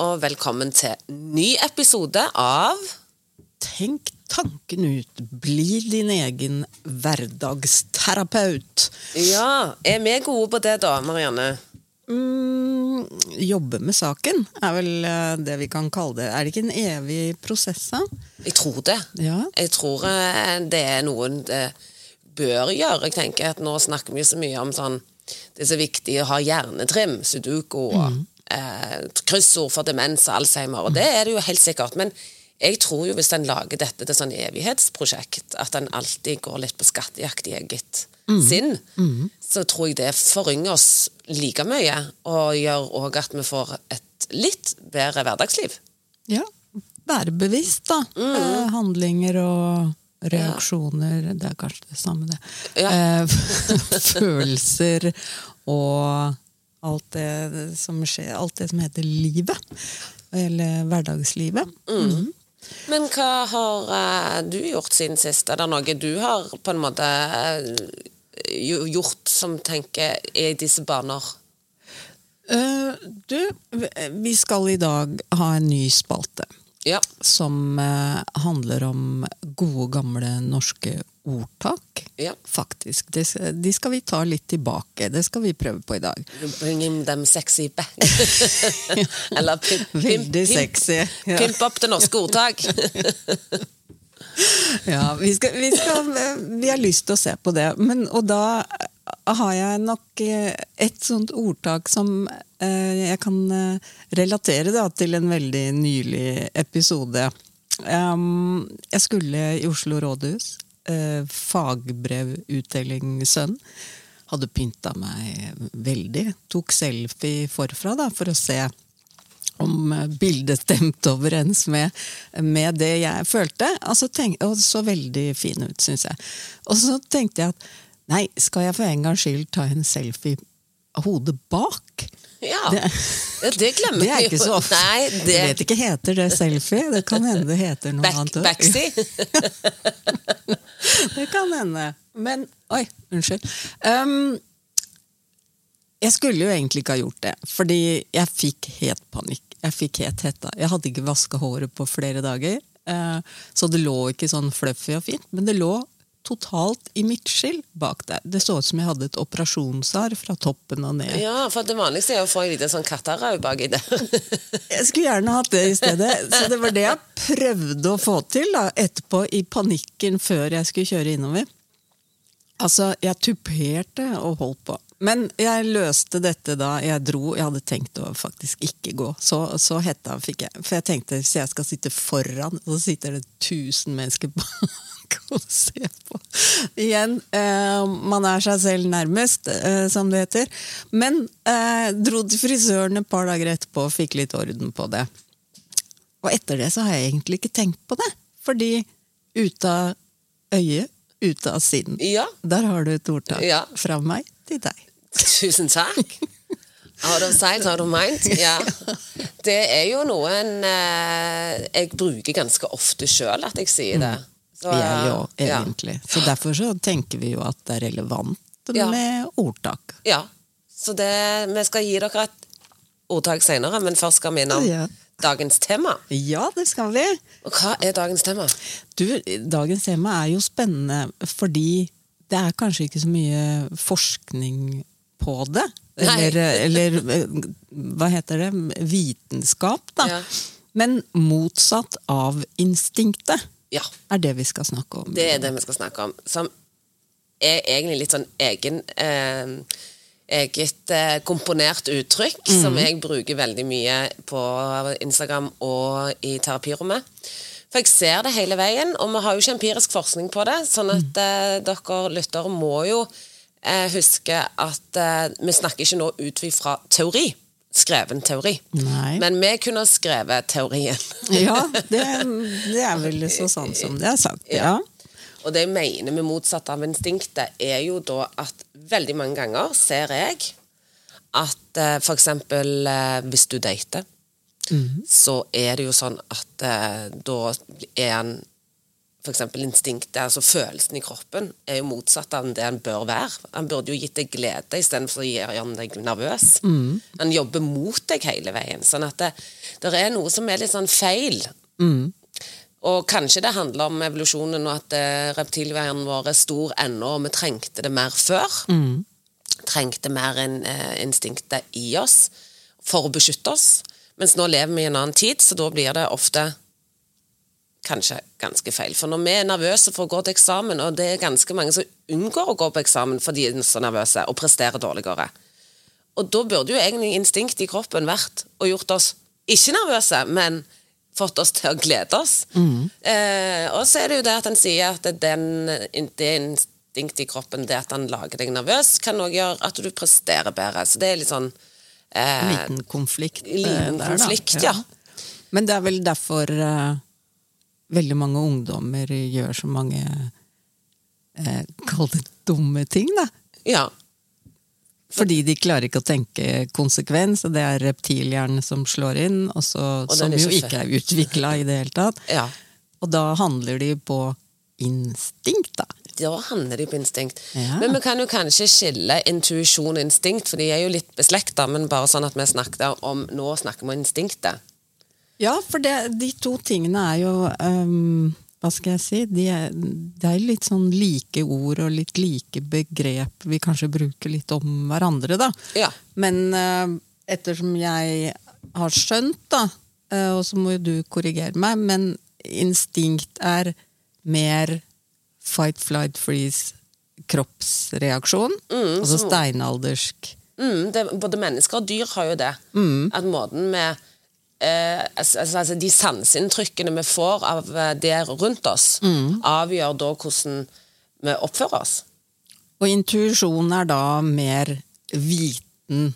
Og velkommen til ny episode av Tenk tanken ut. Bli din egen hverdagsterapeut. Ja, er vi gode på det da, Marianne? Mm, jobbe med saken er vel eh, det vi kan kalle det. Er det ikke en evig prosess? da? Jeg tror det. Ja. Jeg tror eh, det er noe det bør gjøre. Jeg tenker at Nå snakker vi så mye om sånn Det er så viktig å ha hjernetrim, sudoku og eh, kryssord for demens og alzheimer, og det er det jo helt sikkert. Men jeg tror jo hvis en lager dette til sånn evighetsprosjekt, at en alltid går litt på skattejakt i eget sinn, så tror jeg det forynger oss like mye, og gjør òg at vi får et litt bedre hverdagsliv. ja. Være bevisst, da. Eh, handlinger og reaksjoner. Det er kanskje det samme, det. Ja. Eh, følelser og alt det som skjer. Alt det som heter livet. Eller hverdagslivet. Mhm. Men hva har uh, du gjort siden sist? Er det noe du har på en måte uh, gjort som tenker er i disse baner? Uh, du, vi skal i dag ha en ny spalte. Ja. Som eh, handler om gode, gamle norske ordtak. ja. Faktisk. De, de skal vi ta litt tilbake. Det skal vi prøve på i dag. Bring in them sexy back. Eller pimp, pimp, pimp, sexy. Ja. pimp opp det norske ordtak. Ja, vi, skal, vi, skal, vi har lyst til å se på det. Men, og da har jeg nok eh, et sånt ordtak som eh, jeg kan eh, relatere da, til en veldig nylig episode. Jeg skulle i Oslo rådhus. Eh, Fagbrevutdelingssønn. Hadde pynta meg veldig. Tok selfie forfra da, for å se om bildet stemte overens med, med det jeg følte. Altså, tenk, og så veldig fin ut, syns jeg. Og så tenkte jeg at nei, skal jeg for en gangs skyld ta en selfie av hodet bak? Ja, Det- det, glemmer Det er ikke så ofte. Nei, det Jeg vet ikke, heter det selfie? Det kan hende det heter noe back, annet. Backsy. Det kan hende. Men Oi, unnskyld. Um, jeg skulle jo egentlig ikke ha gjort det, fordi jeg fikk helt panikk. Jeg fikk helt hetta. Jeg hadde ikke vaska håret på flere dager, uh, så det lå ikke sånn fluffy og fint, men det lå totalt i midtskill bak deg. Det så ut som jeg hadde et operasjonsarr fra toppen og ned. Ja, for det vanligste er å få en liten sånn katterau baki der. Jeg skulle gjerne hatt det i stedet. Så det var det jeg prøvde å få til da, etterpå, i panikken før jeg skulle kjøre innover. Altså, jeg tuperte og holdt på. Men jeg løste dette da jeg dro. Jeg hadde tenkt å faktisk ikke gå. Så, så hetta fikk jeg. For jeg tenkte hvis jeg skal sitte foran, og så sitter det tusen mennesker bak og ser på. Igjen, eh, man er seg selv nærmest, eh, som det heter. Men eh, dro til frisøren et par dager etterpå og fikk litt orden på det. Og etter det så har jeg egentlig ikke tenkt på det. Fordi ute av øyet, ute av sinn. Ja, Der har du et ordtak Ja. fra meg til deg. Tusen takk. Out of sight, out of mind. Ja. Det er jo noe eh, jeg bruker ganske ofte sjøl, at jeg sier det. Så, Jeg jo, ja. egentlig. Så derfor så tenker vi jo at det er relevant Ja. med ordtak. Ja. Så det, vi skal gi dere et ordtak seinere, men først skal vi innom Ja. dagens tema. Ja, det skal vi. Og hva er dagens tema? Du, dagens tema er jo spennende fordi det er kanskje ikke så mye forskning på det. Eller, eller hva heter det? Vitenskap, da. Ja. Men motsatt av instinktet Ja, er det vi skal snakke om. det er det vi skal snakke om. Som er egentlig litt sånn egen eh, Eget eh, komponert uttrykk som jeg bruker veldig mye på Instagram og i terapirommet. For jeg ser det hele veien, og vi har jo ikke empirisk forskning på det. Sånn at eh, dere lyttere må jo eh, huske at eh, vi snakker ikke nå ut fra teori. Skreven teori. Nei. Men vi kunne skrevet teorien. Ja, det, det er vel så sant som det er sagt. Ja. Og det jeg mener med motsatt av instinktet, er jo da at veldig mange ganger ser jeg at eh, eksempel eh, hvis du dater, så er det jo sånn at eh, da er han f.eks. instinktet, altså følelsen i kroppen, er jo motsatt av det den bør være. Han burde jo gitt deg glede istedenfor å gjøre deg nervøs. Han jobber mot deg hele veien. Sånn at det, det er noe som er litt sånn feil. Og kanskje det handler om evolusjonen og at eh, reptilhjernen vår er stor ennå, og vi trengte det mer før. Trengte mer enn eh, instinktet i oss for å beskytte oss. Mens nå lever vi i en annen tid, så da blir det ofte kanskje ganske feil. For når vi er nervøse for å gå til eksamen, og det er ganske mange som unngår å gå på eksamen fordi de er så nervøse og presterer dårligere, og da burde jo egentlig instinktet i kroppen vært og gjort oss ikke nervøse, men fått oss til å glede oss. Eh, og så er det jo det at en sier at den, det instinktet i kroppen, det at han lager deg nervøs, kan òg gjøre at du presterer bedre. Så det er litt sånn eh, Liten konflikt. eh, liten der, da. konflikt, ja. Men det er vel derfor eh, veldig mange ungdommer gjør så mange eh, Kall det dumme ting, da. ja. Fordi de klarer ikke å tenke konsekvens, og det er reptilhjernen som slår inn, og så, Og som jo ikke er utvikla i det hele tatt. ja. Og da handler de på instinkt, da. Da handler de på instinkt. Ja. Men vi kan jo kanskje skille intuisjon og instinkt, for de er jo litt beslekta, men bare sånn at vi snakker om Nå snakker vi om instinktet. Ja, for det, de to tingene er jo um, Hva skal jeg si? De er, det er litt sånn like ord og litt like begrep vi kanskje bruker litt om hverandre, da. Ja. Men uh, ettersom jeg har skjønt, da, uh, og så må jo du korrigere meg, men instinkt er mer fight, flight, freeze, kroppsreaksjon. altså steinaldersk. Mm, det, både mennesker og dyr har jo det. At måten vi eh, altså, altså, De sanseinntrykkene vi får av eh, det rundt oss, avgjør da hvordan vi oppfører oss. Og intuisjon er da mer viten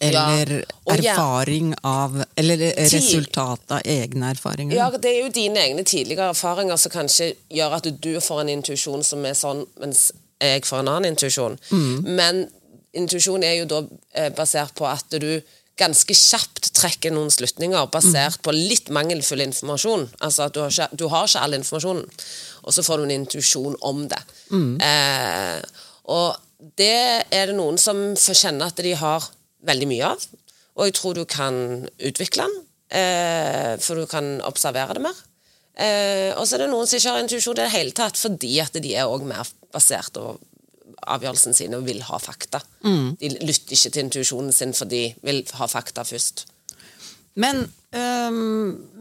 eller Ja, og erfaring av Eller resultat av egne erfaringer. Ja, Det er jo dine egne tidligere erfaringer som kanskje gjør at du får en intuisjon som er sånn, mens jeg får en annen intuisjon. Men intuisjon er jo da eh, basert på at du ganske kjapt trekker noen slutninger basert på litt mangelfull informasjon. Altså at du har ikke, du har ikke all informasjonen, og så får du en intuisjon om det. Eh, og det er det noen som får kjenne at de har veldig mye av, og jeg tror du kan utvikle den, eh, for du kan observere det mer. Eh, og så er det noen som ikke har intuisjon i det hele tatt, fordi at de er også mer basert på avgjørelsen sin og vil ha fakta. De lytter ikke til intuisjonen sin, for de vil ha fakta først. Men øh,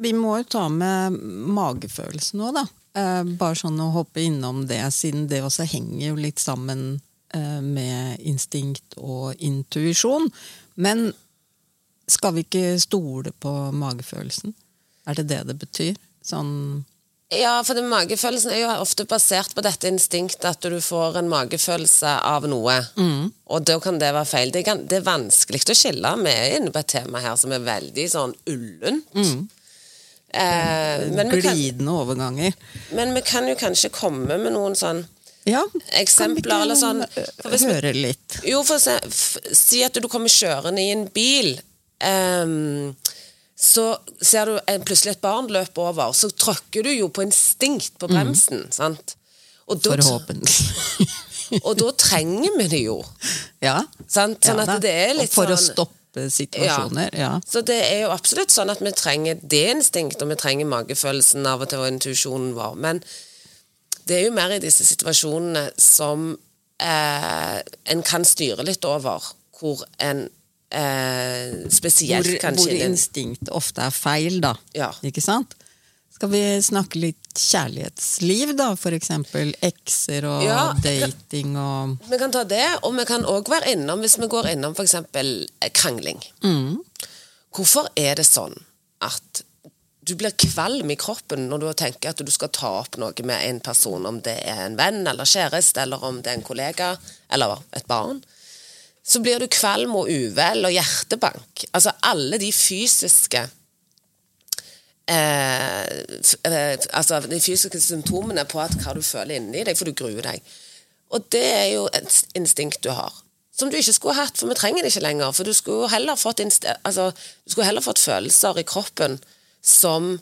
vi må jo ta med magefølelsen òg, da. Uh, bare sånn å hoppe innom det, siden det også henger jo litt sammen uh, med instinkt og intuisjon. Men skal vi ikke stole på magefølelsen? Er det det det betyr? Sånn Ja, for den magefølelsen er jo ofte basert på dette instinktet at du får en magefølelse av noe. Og da kan det være feil. Det er, det er vanskelig å skille. Vi er inne på et tema her som er veldig sånn ullent. Eh, men, vi kan, glidende overganger. men vi kan jo kanskje komme med noen sånn Ja, Eksempler, eller sånn, Høre litt. Jo, for å si at du kommer kjørende i en bil. ehm, så ser du en, plutselig et barn løpe over, så tråkker du jo på instinkt på bremsen. sant? Og da, Forhåpentlig. og da trenger vi det jo. ja. Sant? Sånn ja, at det er litt Og For å sånn- stoppe situasjoner. Ja. Så det er jo absolutt sånn at vi trenger det instinkt, og vi trenger magefølelsen av og til og intuisjonen vår. Men det er jo mer i disse situasjonene som eh, en kan styre litt over, hvor en eh, spesielt Hvor, kanskje hvor instinkt ofte er feil, da. Ja. Ikke sant? Skal vi snakke litt kjærlighetsliv, da? Eksempel ekser og Ja. dating og Vi kan ta det, og vi kan òg være innom, hvis vi går innom f.eks. krangling. Hvorfor er det sånn at du blir kvalm i kroppen når du tenker at du skal ta opp noe med en person, om det er en venn eller kjæreste, eller om det er en kollega eller et barn? Så blir du kvalm og uvel og hjertebank. Altså alle de fysiske eh, eh, altså de fysiske symptomene på at hva du føler inni deg, for du gruer deg. Og det er jo et instinkt du har. Som du ikke skulle hatt, for vi trenger det ikke lenger. For du skulle heller fått, altså, skulle heller fått følelser i kroppen som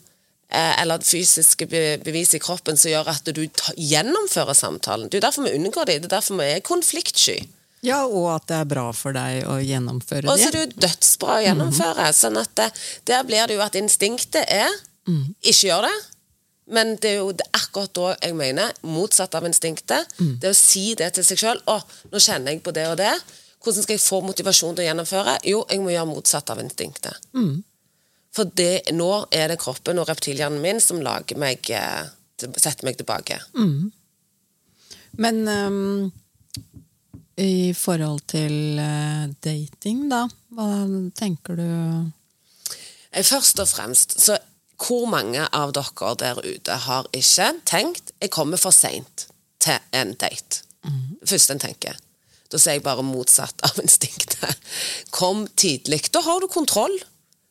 eh, eller fysiske be- bevis i kroppen som gjør at du gjennomfører samtalen. Det er derfor vi unngår det. Det er derfor vi er konfliktsky. Ja, og at det er bra for deg å gjennomføre det. Og så er det. jo dødsbra å gjennomføre. Sånn at det, der blir det jo at instinktet er ikke gjør det. Men det er jo det akkurat da jeg mener motsatt av instinktet. Det å si det til seg sjøl. 'Å, nå kjenner jeg på det og det.' Hvordan skal jeg få motivasjon til å gjennomføre? Jo, jeg må gjøre motsatt av instinktet. For det, nå er det kroppen og reptilhjernen min som meg eh, setter meg tilbake. Men ehm, i forhold til eh, dating, da, hva tenker du Eh, Først og fremst, så hvor mange av dere der ute har ikke tenkt 'jeg kommer for seint til en date'? Det Først en tenker. Da sier jeg bare motsatt av instinktet. Kom tidlig. Da har du kontroll.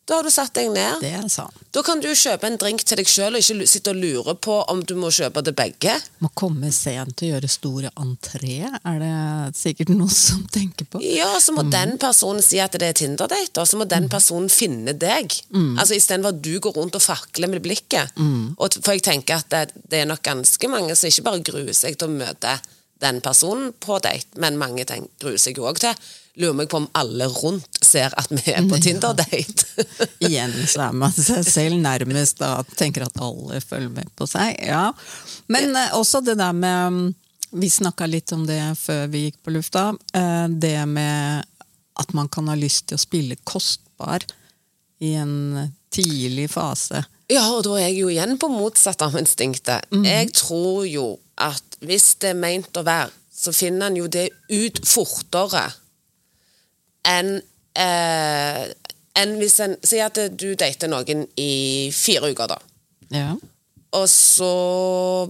Da har du satt deg ned. Det er sant. Da kan du kjøpe en drink til deg sjøl og ikke sitte og lure på om du må kjøpe til begge. Må komme sent og gjøre store entré, er det sikkert noen som tenker på. Ja, så må den personen si at det er Tinder-date, og så må den personen finne deg. Altså Istedenfor at du går rundt og fakler med blikket. Og, for jeg tenker at det, det er nok ganske mange som ikke bare gruer seg til å møte den personen på date, men mange gruer seg jo òg til Lurer meg på om alle rundt ser at vi er på Tinder-date. Igjen så er man seg selv nærmest da tenker at alle følger med på seg. Ja. Men eh, også det der med mm, Vi snakka litt om det før vi gikk på lufta. eh, det med at man kan ha lyst til å spille kostbar i en tidlig fase. Ja, og da er jeg jo igjen på motsatt av instinktet. Jeg tror jo at hvis det er meint å være, så finner en jo det ut fortere enn eh, en hvis en sier at du dater noen i fire uker, da. Ja. Og så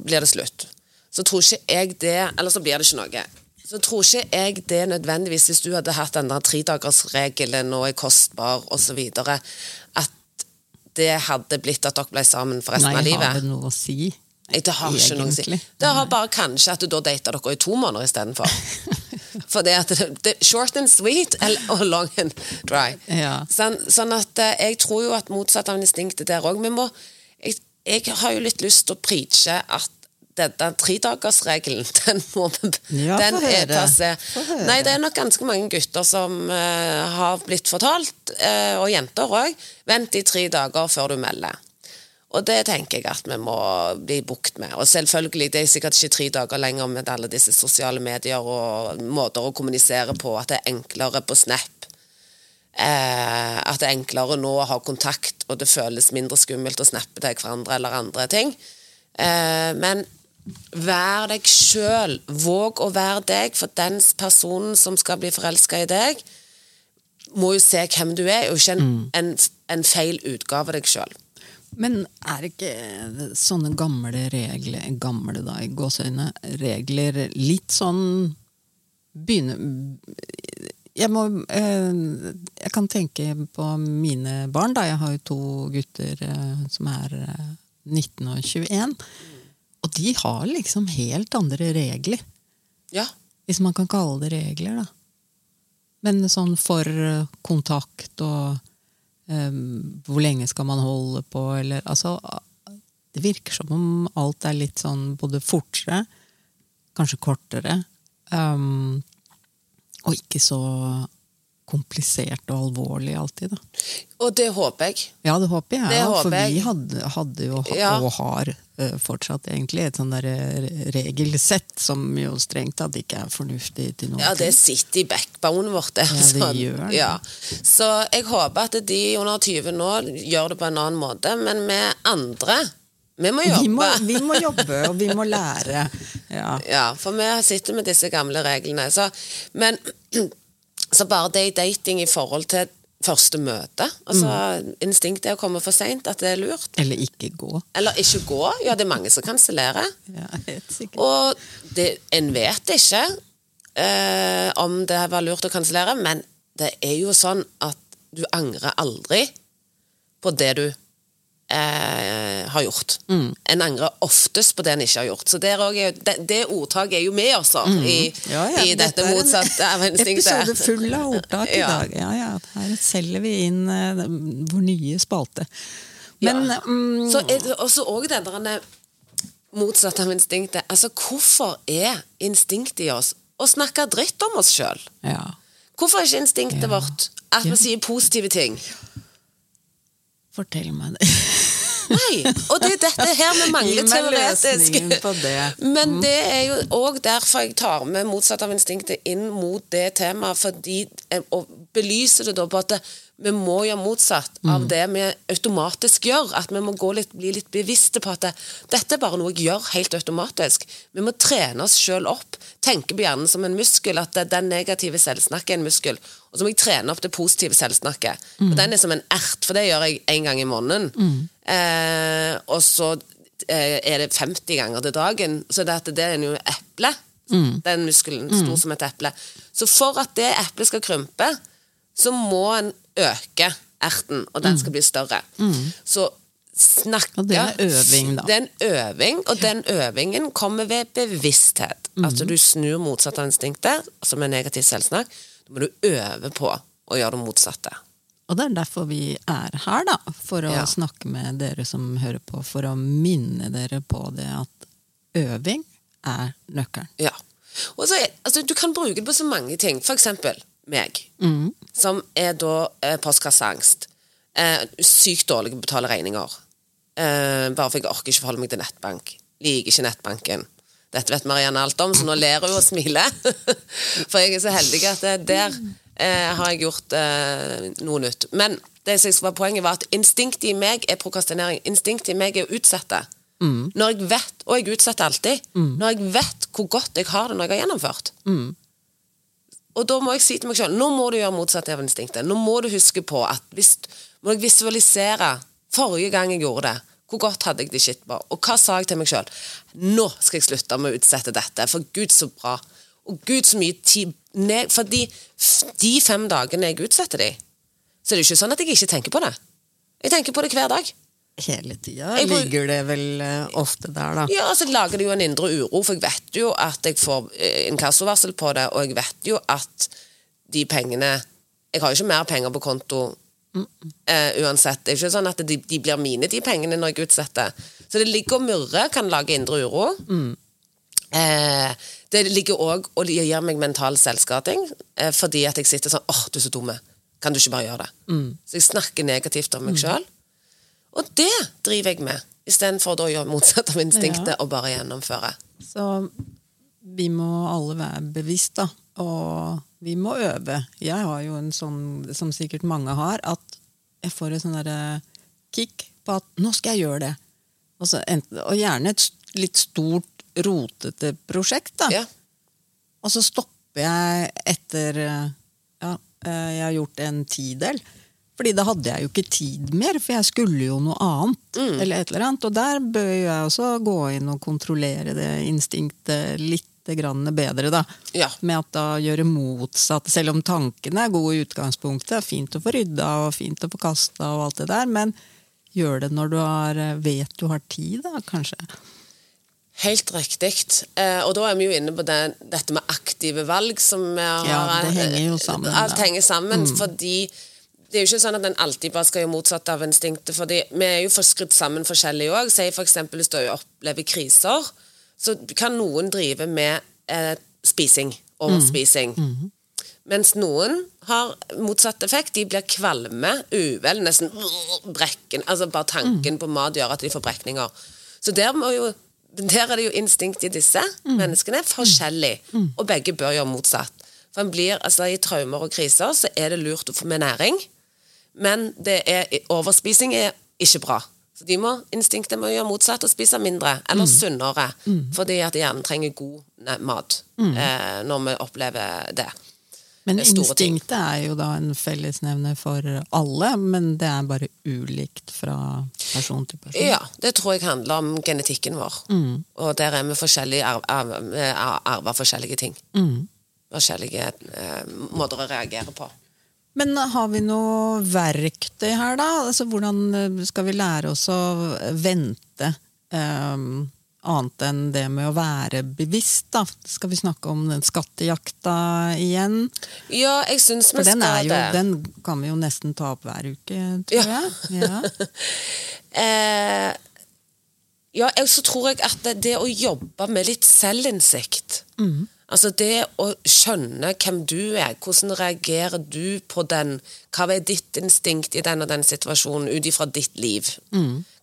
blir det slutt. Så tror ikke jeg det Eller så blir det ikke noe. Så tror ikke jeg det nødvendigvis, hvis du hadde hatt den der tredagersregelen og er kostbar osv., at det hadde blitt at dere ble sammen for resten Nei, av livet. har det noe å si? Jeg, det har ikke noe å si. Det har bare kanskje at du da data dere i to måneder istedenfor. For det er det, short and sweet og long and dry. Ja. Sånn, sånn at eh, jeg tror jo at motsatt av instinktet der òg. Jeg, jeg har jo litt lyst til å preache at denne tredagersregelen, den må Ja, Den er passé. Nei, det er nok ganske mange gutter som uh, har blitt fortalt, uh, og jenter òg, vent i tre dager før du melder. Og det tenker jeg at vi må bli bukt med. Og selvfølgelig, det er sikkert ikke tre dager lenger med alle disse sosiale medier og måter å kommunisere på, at det er enklere på Snap. Eh, at det er enklere nå å ha kontakt, og det føles mindre skummelt å snappe til hverandre eller andre ting. Eh, men vær deg sjøl. Våg å være deg, for den personen som skal bli forelska i deg, må jo se hvem du er, og ikke en, en, en feil utgave av deg sjøl. Men er ikke sånne gamle regler, gamle da i gåseøyne, regler litt sånn begynne jeg, må, eh, jeg kan tenke på mine barn, da. Jeg har jo to gutter eh, som er eh, 19 og 21. Og de har liksom helt andre regler. Ja. Hvis man kan kalle det regler, da. Men sånn for eh, kontakt og eh, hvor lenge skal man holde på, eller altså Det virker som om alt er litt sånn både fortere, kanskje kortere, um, og ikke så komplisert og alvorlig alltid, da. Og det håper jeg. Ja, det håper jeg. Det ja, håper for vi hadde, hadde jo, Ja. og har fortsatt egentlig, et sånn eh, regelsett som jo strengt tatt ikke er fornuftig til noen Ja, det sitter i backbone vårt. Det, Ja, det sånn. gjør det. Ja. Så jeg håper at de under 20 nå gjør det på en annen måte, men vi andre, vi må jobbe. Vi må, vi må jobbe, og vi må lære. Ja. Ja, for vi sitter med disse gamle reglene. Så, men så bare det i dating i forhold til første møte altså Instinktet er å komme for seint, at det er lurt. Eller ikke gå. Eller ikke gå. Ja, det er mange som kansellerer. Ja. Og det, en vet ikke eh, om det var lurt å kansellere, men det er jo sånn at du angrer aldri på det du eh, har gjort. En angrer oftest på det en ikke har gjort. Så er, det, det ordtaket er jo med oss da, i, Ja, ja, i dette dette motsatte av instinktet. Episode full av ordtak i Ja. dag. Ja, ja. Her selger vi inn uh, vår nye spalte. Men ja. um, Så er det også òg den der motsatt av instinktet. Altså, hvorfor er instinktet i oss å snakke dritt om oss sjøl? ja. Hvorfor er ikke instinktet Ja. vårt at vi sier positive ting? Fortell meg det. Nei! Og det er dette her vi mangler teoretisk. det. Men det er jo òg derfor jeg tar med motsatt av instinktet inn mot det temaet, fordi eh, Og belyser det da på at vi må gjøre motsatt Mm. av det vi automatisk gjør. At vi må gå litt, bli litt bevisste på at det, dette er bare noe jeg gjør helt automatisk. Vi må trene oss sjøl opp. Tenke på hjernen som en muskel. At det, den negative selvsnakket er en muskel. Og så må jeg trene opp det positive selvsnakket. Mm. Og den er som en ert, for det gjør jeg en gang i måneden. Eh, og så eh, er det 50 ganger til dagen. Så det, at det er jo eple. Den muskelen stor som et eple. Så for at det eplet skal krympe, så må en øke erten, og den skal bli større. Så snakke Og det er øving, da. Det er en øving, og den øvingen kommer ved bevissthet. Altså du snur motsatt av instinktet, som er negativt selvsnakk. Må du øve på å gjøre det motsatte. Og det er derfor vi er her, da. For å Ja. snakke med dere som hører på. For å minne dere på det at øving er nøkkelen. Ja. Og så altså, du kan bruke det på så mange ting. For eksempel meg, som er da eh, postkasseangst. Eh, sykt dårlig på å betale regninger. Eh, bare for jeg orker ikke forholde meg til nettbank. Liker ikke nettbanken. Dette vet Marianne alt om, så nå ler hun og smiler. for jeg er så heldig at der eh, har jeg gjort eh, noe nytt. Men det som var poenget var at instinktet i meg er prokrastinering. Instinktet i meg er å utsette. Når jeg vet, og jeg utsetter alltid, når jeg vet hvor godt jeg har det når jeg har gjennomført. Og da må jeg si til meg selv nå må du gjøre motsatt av instinktet. Nå må du huske på at hvis, må jeg visualisere forrige gang jeg gjorde det. Hvor godt hadde jeg det shit på? Og hva sa jeg til meg sjøl? Nå skal jeg slutte med å utsette dette, for Gud, så bra. Og Gud, så mye tid ned, Fordi f- de fem dagene jeg utsetter de, så er det jo ikke sånn at jeg ikke tenker på det. Jeg tenker på det hver dag. Hele tida ligger det vel eh, ofte der, da. Ja, altså lager det jo en indre uro, for jeg vet jo at jeg får eh, inkassovarsel på det, og jeg vet jo at de pengene Jeg har jo ikke mer penger på konto eh, uansett. Det er ikke sånn at de, de blir mine, de pengene, når jeg utsetter. Så det ligger og murrer, kan lage indre uro. Eh, det ligger òg og det gir meg mental selvskading, uh, fordi at jeg sitter sånn åh, du er så dumme. Kan du ikke bare gjøre det? Så jeg snakker negativt om meg sjøl. Og det driver jeg med, istedenfor å gjøre motsatt av instinktet og bare gjennomføre. Så vi må alle være bevisst, da. Og vi må øve. Jeg har jo en sånn, som sikkert mange har, at jeg får et sånn derre kick på at 'nå skal jeg gjøre det'. Og, så og gjerne et litt stort, rotete prosjekt, da. Ja. Og så stopper jeg etter Ja, eh, jeg har gjort en tidel. Fordi da hadde jeg jo ikke tid mer, for jeg skulle jo noe annet. Eller et eller annet. Og der bør jeg også gå inn og kontrollere det instinktet litt grann bedre, da. Ja. Med at da gjøre motsatt. Selv om tankene er gode i utgangspunktet, fint å få rydda og fint å få kasta og alt det der, men gjør det når du har, vet du har tid, da, kanskje. Helt riktig. Eh, og da er vi jo inne på det, dette med aktive valg, som vi har Ja, det henger jo sammen, Alt da. henger sammen, fordi det er jo ikke sånn at en alltid bare skal gjøre motsatt av instinktet. fordi vi er jo for skrudd sammen forskjellig òg. Si f.eks. hvis du opplever kriser, så kan noen drive med eh, spising. Overspising. Mens noen har motsatt effekt. De blir kvalme, uvel, nesten brekken. Altså bare tanken på mat gjør at de får brekninger. Så der, jo, der er det jo instinkt i disse menneskene forskjellig. Og begge bør gjøre motsatt. For en blir, altså I traumer og kriser så er det lurt å få med næring. Men det er, overspising er ikke bra. Så de må, Instinktet må gjøre motsatt og spise mindre, eller sunnere. Fordi at hjernen trenger god mat mat eh, når vi opplever det. Men ting. instinktet er jo da en fellesnevner for alle, men det er bare ulikt fra person til person. Ja, det tror jeg handler om genetikken vår. Og der er vi forskjellige, arv, arv, arver forskjellige ting. Forskjellige eh, måter å reagere på. Men har vi noe verktøy her, da? Altså, hvordan eh, skal vi lære oss å vente? Um, annet enn det med å være bevisst, da. Skal vi snakke om den skattejakta igjen? Ja, jeg syns vi skal skal jo, det. den kan vi jo nesten ta opp hver uke, tror Ja. jeg. Ja. Eh, ja, så tror jeg at det, det å jobbe med litt selvinnsikt Altså det å skjønne hvem du er, hvordan reagerer du på den Hva er ditt instinkt i den og den situasjonen ut ifra ditt liv?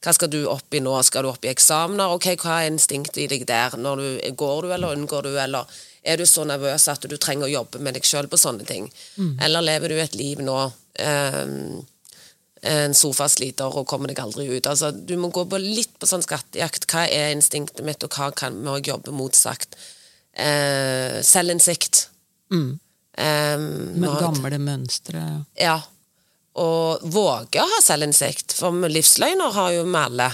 Hva skal du opp i nå? Skal du opp i eksamener? Ok, Hva er instinktet i deg der? Når du, går du, eller unngår du, eller er du så nervøs at du trenger å jobbe med deg sjøl på sånne ting? Eller lever du et liv nå um, en sofasliter og kommer deg aldri ut. Altså, du må gå på litt på sånn skattejakt. Hva er instinktet mitt, og hva kan vi jobbe motsagt? Eh, selvinnsikt. Mm. Eh, Med gamle mønstre. Ja. Og våge å ha selvinnsikt, for livsløgner har jo vi alle.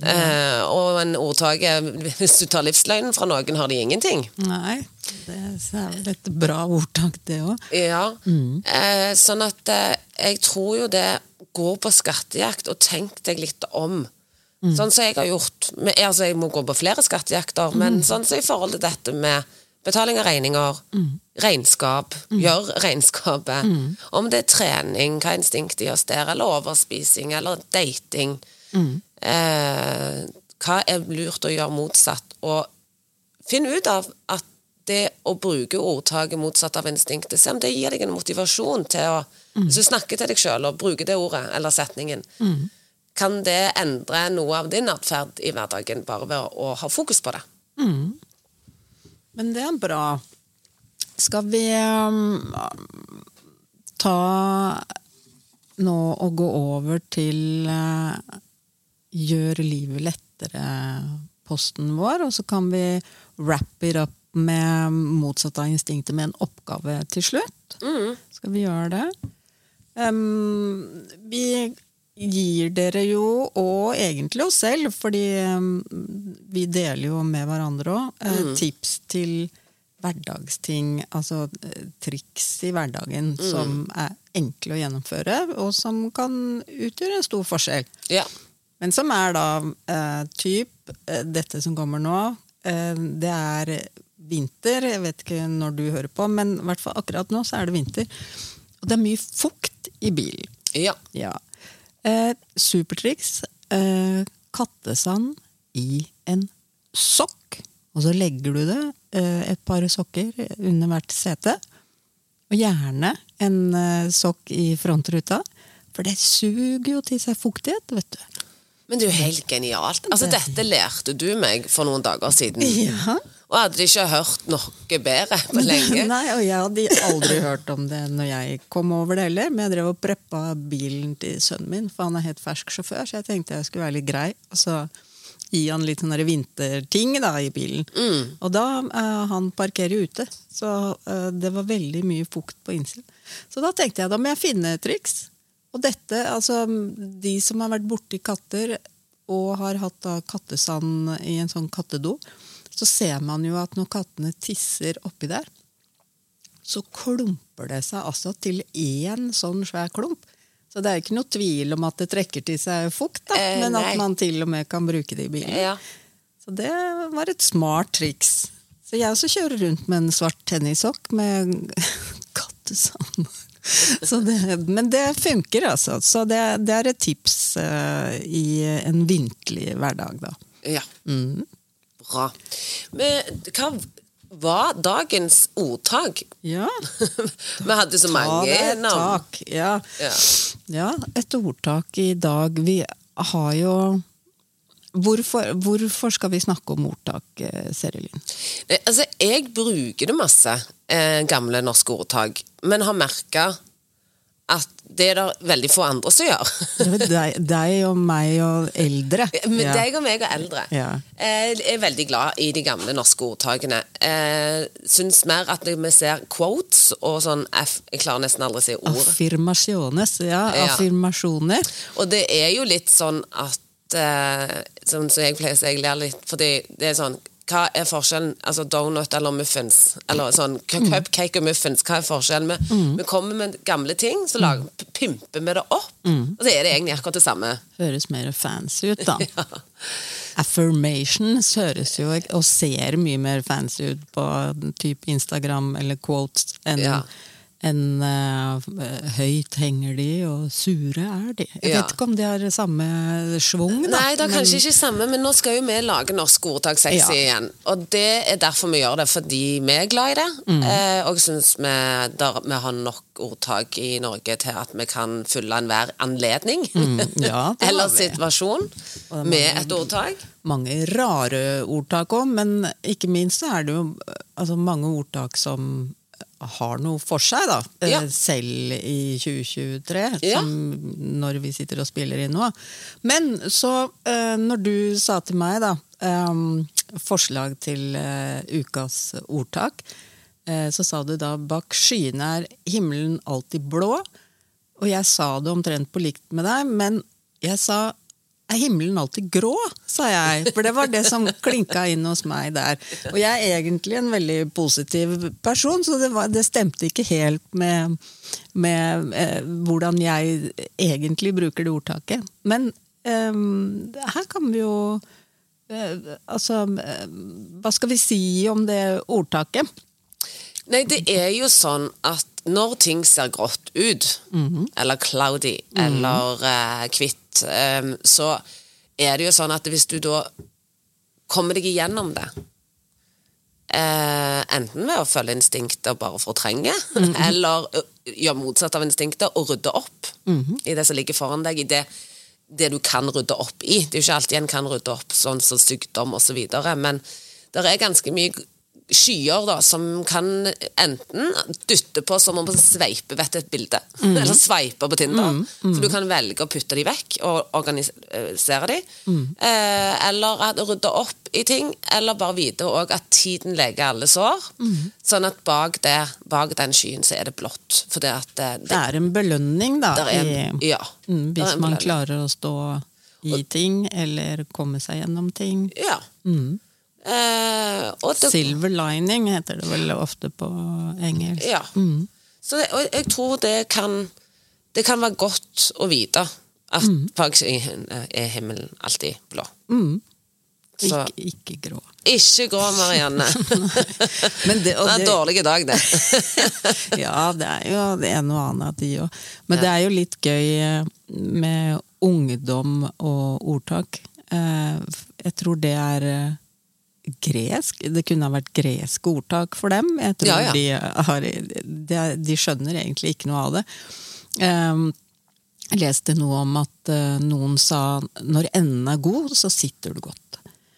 Eh, og en ordtak er hvis du tar livsløgnen fra noen, har de ingenting. Nei, det er vel et bra ordtak, det òg. Ja. Eh, sånn at eh, jeg tror jo det Gå på skattejakt og tenk deg litt om. Sånn som jeg har gjort. med, altså, jeg må gå på flere skattejakter, men sånn som i forhold til dette med betaling av regninger, regnskap, gjør regnskapet. Om det er trening, hva instinktet gjør der, eller overspising, eller dating. Eh, hva er lurt å gjøre motsatt? Og finn ut av at det å bruke ordtaket motsatt av instinktet, se om det gir deg en motivasjon til å Hvis du snakker til deg sjøl og bruker det ordet eller setningen, kan det endre noe av din atferd i hverdagen bare ved å ha fokus på det? Men det er bra. Skal vi um, ta nå og gå over til uh, Gjør livet lettere-posten vår, og så kan vi wrap it up med motsatt av instinktet med en oppgave til slutt. Skal vi gjøre det? Um, vi gir dere jo, og egentlig oss selv, fordi um, vi deler jo med hverandre òg, tips til hverdagsting, altså eh, triks i hverdagen som er enkle å gjennomføre, og som kan utgjøre en stor forskjell. Ja. Men som er da eh, typ eh, dette som kommer nå. Eh, det er vinter. Jeg vet ikke når du hører på, men i hvert fall akkurat nå så er det vinter. Og det er mye fukt i bilen. ja. Ja. Eh, supertriks. Eh, kattesand i en sokk. Og så legger du det, eh, et par sokker under hvert sete. Og gjerne en eh, sokk i frontruta. For det suger jo til seg fuktighet, vet du. Men det er jo helt genialt. Altså, dette lærte du meg for noen dager siden. Ja. Og hadde hadde ikke hørt noe bedre på lenge. Nei, og jeg hadde aldri hørt om det når jeg kom over det heller. Men jeg drev og preppa bilen til sønnen min, for han er helt fersk sjåfør. Så jeg tenkte jeg skulle være litt grei. Og så gi han litt sånne vinterting da, i bilen. Og da uh, Han parkerer ute, så uh, det var veldig mye fukt på innsiden. Så da tenkte jeg da må jeg finne triks. Og dette, altså de som har vært borti katter og har hatt da kattesand i en sånn kattedo, så ser man jo at når kattene tisser oppi der, så klumper det seg altså til én sånn svær klump. Så det er ikke noe tvil om at det trekker til seg fukt, da, Eh, men nei. at man til og med kan bruke det i bilen. Ja. Så det var et smart triks. Så jeg også kjører rundt med en svart tennissokk med kattesand. Så det, men det funker, altså. Så det, det er et tips uh, i en vinterlig hverdag, da. ja. Bra. Men hva var dagens ordtak? Ja. Vi hadde så Ta mange navn. Ja. Ja. ja, et ordtak i dag. Vi har jo Hvorfor, hvorfor skal vi snakke om ordtak, eh, Serilin? Altså, jeg bruker det masse, eh, gamle norske ordtak, men har merka at det er det veldig få andre som gjør. Deg, deg og meg og eldre. Men Ja. deg og meg og eldre. Ja. Eh, Jeg er veldig glad i de gamle norske ordtakene. Eh, Syns mer at vi ser quotes og sånn F, Jeg klarer nesten aldri å si ord. Affirmasjones, ja. Ja. Affirmasjoner. Og det er jo litt sånn at eh, Sånn som jeg pleier å si, jeg ler litt, fordi det er sånn Hva er forskjellen? Altså donut eller muffins? Eller sånn cupcake og muffins, hva er forskjellen? Vi, vi kommer med gamle ting, så lager, pimper vi det opp, og så er det egentlig akkurat det samme. Høres mer fancy ut, da. Affirmations høres jo og ser mye mer fancy ut på type Instagram eller quotes enn Ja. Enn uh, høyt henger de, og sure er de. Jeg Ja. vet ikke om de har samme schwung, da. Nei, det er men- kanskje ikke samme, men nå skal jo vi lage norsk ordtak sexy Ja. igjen. Og det er derfor vi gjør det, fordi vi er glad i det. Mm. Eh, og syns vi, der, vi har nok ordtak i Norge til at vi kan fylle enhver anledning. Mm, ja, Eller situasjon med et ordtak. mange rare ordtak òg, men ikke minst så er det jo altså, mange ordtak som har noe for seg, da. Eh, Ja. Selv i 2023, Ja. når vi sitter og spiller inn nå. Men så, eh, når du sa til meg, da, eh, forslag til eh, ukas ordtak, eh, så sa du da 'bak skyene er himmelen alltid blå'. Og jeg sa det omtrent på likt med deg, men jeg sa er himmelen alltid grå, sa jeg. For det var det som klinka inn hos meg der. Og jeg er egentlig en veldig positiv person, så det, var, det stemte ikke helt med, med eh, hvordan jeg egentlig bruker det ordtaket. Men eh, her kan vi jo eh, Altså, eh, hva skal vi si om det ordtaket? Nei, det er jo sånn at når ting ser grått ut, eller cloudy, eller eh, hvitt, um, så er det jo sånn at hvis du da kommer deg igjennom det eh, Enten ved å følge instinktet og bare fortrenge, eller ø, gjøre motsatt av instinktet og rydde opp i det som ligger foran deg, i det, det du kan rydde opp i. Det er jo ikke alltid en kan rydde opp, sånn som sykdom osv., men det er ganske mye skyer da, som kan enten dytte på som om man sveiper vet et bilde, eller sveiper på Tinder. For du kan velge å putte de vekk og organisere de. Eh, eller at rydde opp i ting, eller bare vite at tiden leker alle sår. Sånn at bak, det, bak den skyen så er det blått. For det at det, Det er en belønning, da. er, i, ja, mm, hvis man klarer å stå i ting, eller komme seg gjennom ting. Ja. Eh, og det, Silver lining heter det vel ofte på engelsk. Ja. Så det, og jeg tror det kan Det kan være godt å vite at mm. faktisk er himmelen alltid blå. Så Ikke, ikke grå. ikke grå, Marianne. Men det, Det er en dårlig dag, det. ja, det er jo det ene og annet de òg. Men det er jo litt gøy eh, med ungdom og ordtak. Eh, Jeg tror det er eh, gresk. Det kunne ha vært greske ordtak for dem. Jeg tror Ja, ja. De, har, de, er- de skjønner egentlig ikke noe av det. Eh, Jeg leste noe om at eh, noen sa når enden er god, så sitter du godt.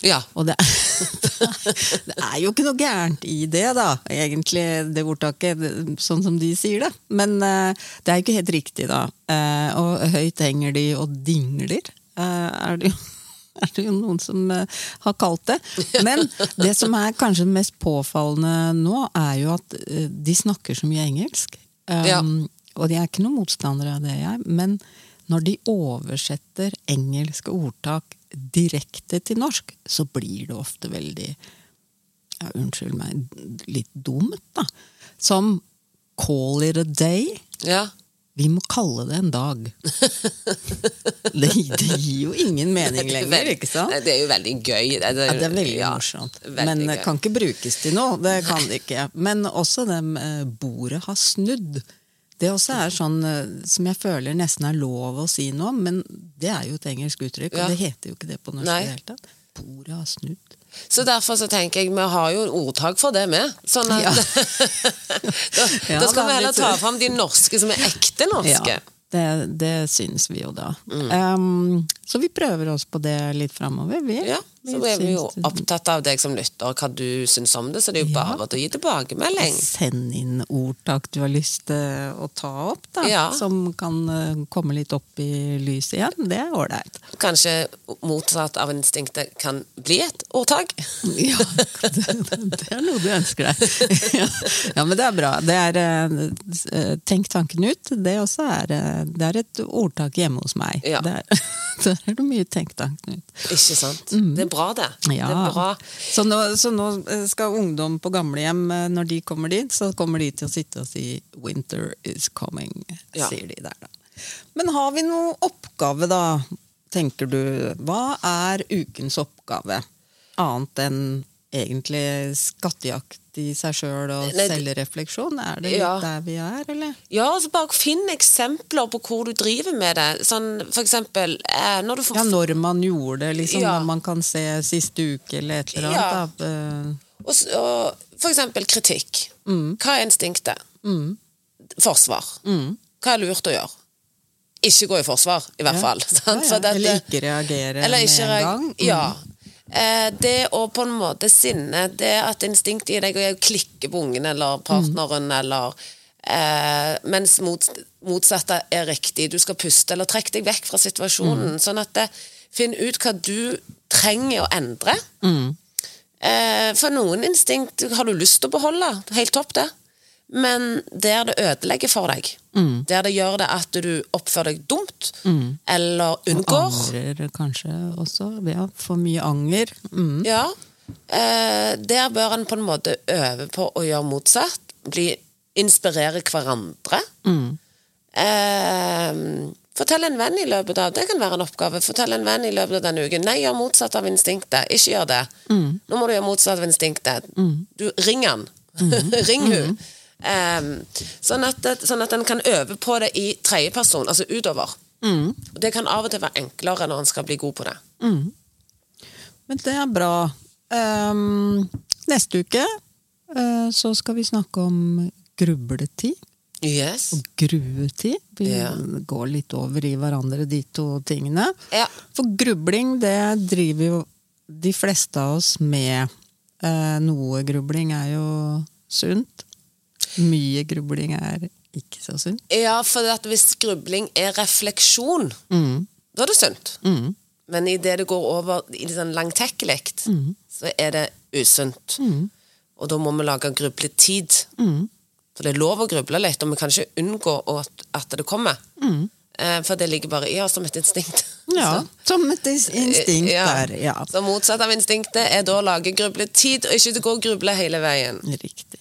Ja. Og det, det er jo ikke noe gærent i det, da, egentlig, det ordtaket, sånn som de sier det. Men eh, det er jo ikke helt riktig, da. Eh, og høyt henger de og dingler, er det jo. Er det jo noen som eh, har kalt det. Men det som er kanskje mest påfallende nå, er jo at eh, de snakker så mye engelsk. Um, Ja. Og de er ikke noen motstandere av det, jeg. Men når de oversetter engelske ordtak direkte til norsk, så blir det ofte veldig ja, Unnskyld meg, litt dumt, da. Som 'call it a day'. ja. Vi må kalle det en dag. Det, det gir jo ingen mening lenger, ikke sant? Det er jo veldig gøy. Det, er, Ja, det er veldig ja, morsomt. veldig Men det kan ikke brukes til noe. Det kan det ikke. Men også det med bordet har snudd. Det også er sånn eh, som jeg føler nesten er lov å si nå, men det er jo et engelsk uttrykk, Ja. og det heter jo ikke det på norsk i det hele tatt. Bordet har snudd. Så derfor så tenker jeg vi har jo ordtak for det med. Sånn at Ja. da, Ja, da skal vi heller ta fram de norske som er ekte norske. Ja, det, det syns vi jo da. Mm. Um, så vi prøver oss på det litt framover. Ja, så er vi jo opptatt av deg som lytter, hva du syns om det, så det er jo Ja. bare å gi tilbakemelding. Send inn ordtak du har lyst til å ta opp, da. Ja. Som kan eh, komme litt opp i lyset igjen. Det er ålreit. Kanskje motsatt av instinktet kan bli et ordtak. Ja, det, det er noe du ønsker deg. Ja, ja men det er bra. Det er eh, Tenk tanken ut. Det også er, eh, det er et ordtak hjemme hos meg. Ja. Det er, der er det mye tenkt tanken Knut. Ikke sant? Det er bra, det. Ja. Det er bra. Så, nå, så nå eh, skal ungdom på gamlehjem, eh, når de kommer dit, så kommer de til å sitte og si 'winter is coming', Ja. sier de der, da. Men har vi noe oppgave, da, tenker du? Hva er ukens oppgave? Annet enn egentlig skattejakt i seg sjøl og Nei, selvrefleksjon? Er det Ja. der vi er, eller? Ja, altså bare finn eksempler på hvor du driver med det. Sånn, for eksempel eh, når du får Ja, når man gjorde det, liksom. Ja. Når man kan se siste uke eller et eller Ja. annet. Da. Eh, og, og, For eksempel kritikk. Mm. Hva er instinktet? Forsvar. Mm. Hva er lurt å gjøre? Ikke gå i forsvar, i hvert Ja. fall. Ja, ja. Dette- Eller ikke reagere Eller med en gang. Mm. Ja. Eh, det å på en måte sinne, det at instinktet i deg er å klikke på ungen eller partneren, Mm. eller eh, Mens mot, motsatte er riktig. Du skal puste, eller trekke deg vekk fra situasjonen. Mm. Sånn at det, finn ut hva du trenger å endre. Mm. Eh, for noen instinkt har du lyst til å beholde. Helt topp, det. Men der det ødelegger for deg, Mm. der det gjør det at du oppfører deg dumt, eller unngår Angrer kanskje også. Ja, for mye anger. Mm. Ja. Eh, der bør en på en måte øve på å gjøre motsatt. Bli, inspirere hverandre. Mm. Eh, fortell en venn i løpet av Det kan være en oppgave. Fortell en venn i løpet av denne uken. Nei, gjør motsatt av instinktet. Ikke gjør det. Nå må du gjøre motsatt av instinktet. Du, ring han. ring hun. Eh, sånn, at, sånn at en kan øve på det i tredjeperson, altså utover. Og Det kan av og til være enklere når en skal bli god på det. Men det er bra. Um, neste uke uh, så skal vi snakke om grubletid. Yes. og gruetid. Vi Ja. går litt over i hverandre, de to tingene. Ja. For grubling, det driver jo de fleste av oss med. Eh, noe grubling er jo sunt. Mye grubling er ikke så sunt. Ja, for at hvis grubling er refleksjon, Mm. da er det sunt. Mm. Men idet det går over i det sånn langtekkelig, så er det usunt. Og da må vi lage grubletid. Mm. For det er lov å gruble litt, og vi kan ikke unngå at det kommer. Eh, For det ligger bare i oss som et instinkt. Mm. Ja, som et instinkt Ja. der. Ja, Så motsatt av instinktet er da å lage grubletid, og ikke gå og gruble hele veien. riktig.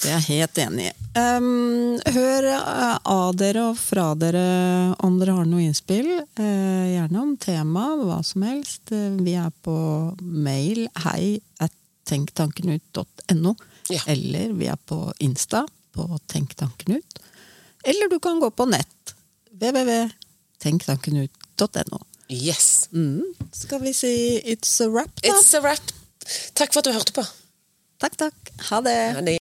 Det er jeg helt enig i. Um, hør eh, av dere og fra dere om dere har noe innspill. Uh, gjerne om tema, hva som helst. Uh, vi er på mail hei at tenktankenut.no. Ja. Eller vi er på Insta på Tenktankenut. Eller du kan gå på nett. www.tenktankenut.no. Yes. Mm. Skal vi si it's a wrap, da? It's a wrap. Takk for at du hørte på. Takk, takk. Ha det. Ha det.